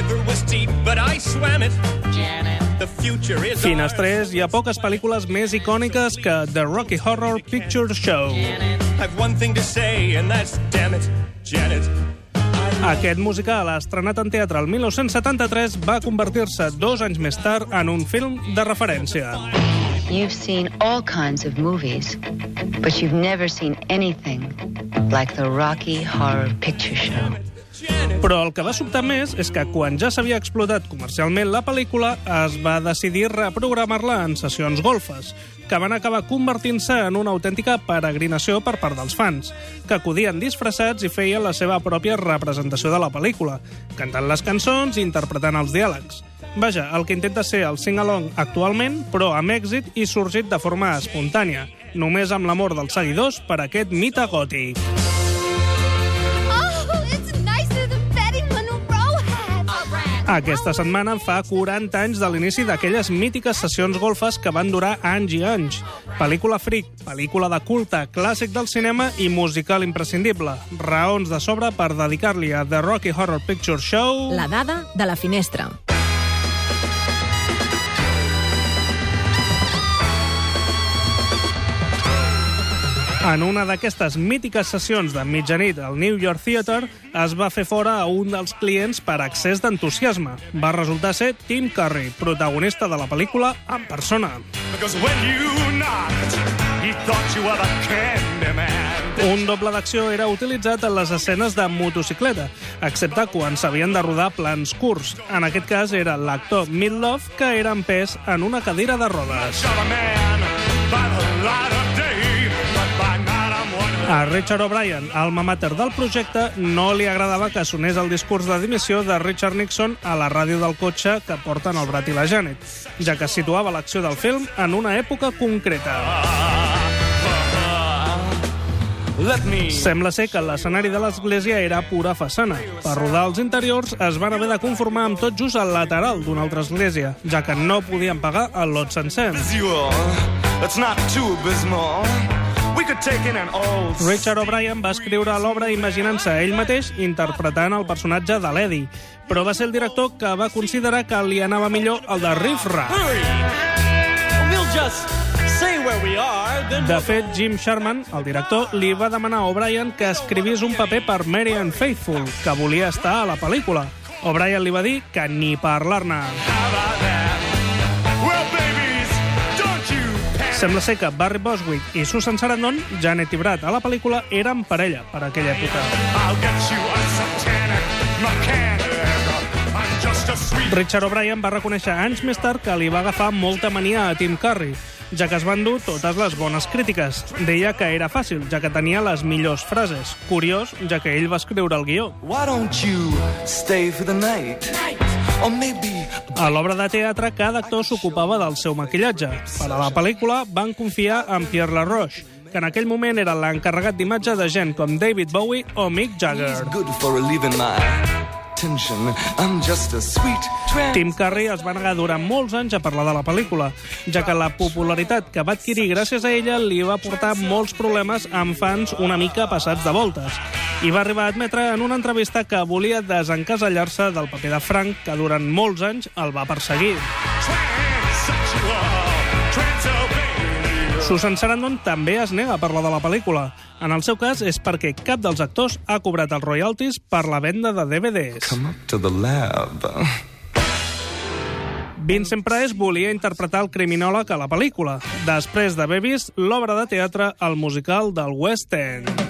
river was deep, but I swam it. Janet. The future is Finestrés, hi ha poques pel·lícules més icòniques que The Rocky Horror Picture Show. I've one thing to say, and that's damn it, Janet. Aquest musical, estrenat en teatre el 1973, va convertir-se dos anys més tard en un film de referència. You've seen all kinds of movies, but you've never seen anything like the Rocky Horror Picture Show. Però el que va sobtar més és que quan ja s'havia explotat comercialment la pel·lícula, es va decidir reprogramar-la en sessions golfes, que van acabar convertint-se en una autèntica peregrinació per part dels fans, que acudien disfressats i feien la seva pròpia representació de la pel·lícula, cantant les cançons i interpretant els diàlegs. Vaja, el que intenta ser el sing-along actualment, però amb èxit i sorgit de forma espontània, només amb l'amor dels seguidors per aquest mite gòtic. Aquesta setmana fa 40 anys de l'inici d'aquelles mítiques sessions golfes que van durar anys i anys. Pel·lícula fric, pel·lícula de culte, clàssic del cinema i musical imprescindible. Raons de sobre per dedicar-li a The Rocky Horror Picture Show... La dada de la finestra. En una d'aquestes mítiques sessions de mitjanit al New York Theatre es va fer fora a un dels clients per excés d'entusiasme. Va resultar ser Tim Curry, protagonista de la pel·lícula en persona. Un doble d'acció era utilitzat en les escenes de motocicleta, excepte quan s'havien de rodar plans curts. En aquest cas era l'actor Midlove, que era empès en una cadira de rodes. A Richard O'Brien, alma mater del projecte, no li agradava que sonés el discurs de dimissió de Richard Nixon a la ràdio del cotxe que porten el Brat i la Janet, ja que situava l'acció del film en una època concreta. Sembla ser que l'escenari de l'església era pura façana. Per rodar els interiors es van haver de conformar amb tot just el lateral d'una altra església, ja que no podien pagar el lot sencer. It's not too abysmal. Richard O'Brien va escriure l'obra imaginant-se ell mateix interpretant el personatge de l'Eddie, però va ser el director que va considerar que li anava millor el de Riff Raff. De fet, Jim Sherman, el director, li va demanar a O'Brien que escrivís un paper per Marian Faithfull, que volia estar a la pel·lícula. O'Brien li va dir que ni parlar-ne. Well, Sembla ser que Barry Boswick i Susan Sarandon, Janet i Brad a la pel·lícula, eren parella per aquella època. I'll get you a satanic mechanic. I'm just a sweet Richard O'Brien va reconèixer anys més tard que li va agafar molta mania a Tim Curry, ja que es van dur totes les bones crítiques. Deia que era fàcil, ja que tenia les millors frases. Curiós, ja que ell va escriure el guió. Why don't you stay for the night? Maybe A l'obra de teatre, cada actor s'ocupava del seu maquillatge. Per a la pel·lícula van confiar en Pierre Laroche, que en aquell moment era l'encarregat d'imatge de gent com David Bowie o Mick Jagger. Tim Curry es va negar durant molts anys a parlar de la pel·lícula, ja que la popularitat que va adquirir gràcies a ella li va portar molts problemes amb fans una mica passats de voltes. I va arribar a admetre en una entrevista que volia desencasellar-se del paper de Frank, que durant molts anys el va perseguir. Susan Sarandon també es nega a parlar de la pel·lícula. En el seu cas és perquè cap dels actors ha cobrat els royalties per la venda de DVDs. Come up to the lab. Vincent Price volia interpretar el criminòleg a la pel·lícula, després d'haver vist l'obra de teatre al musical del West End.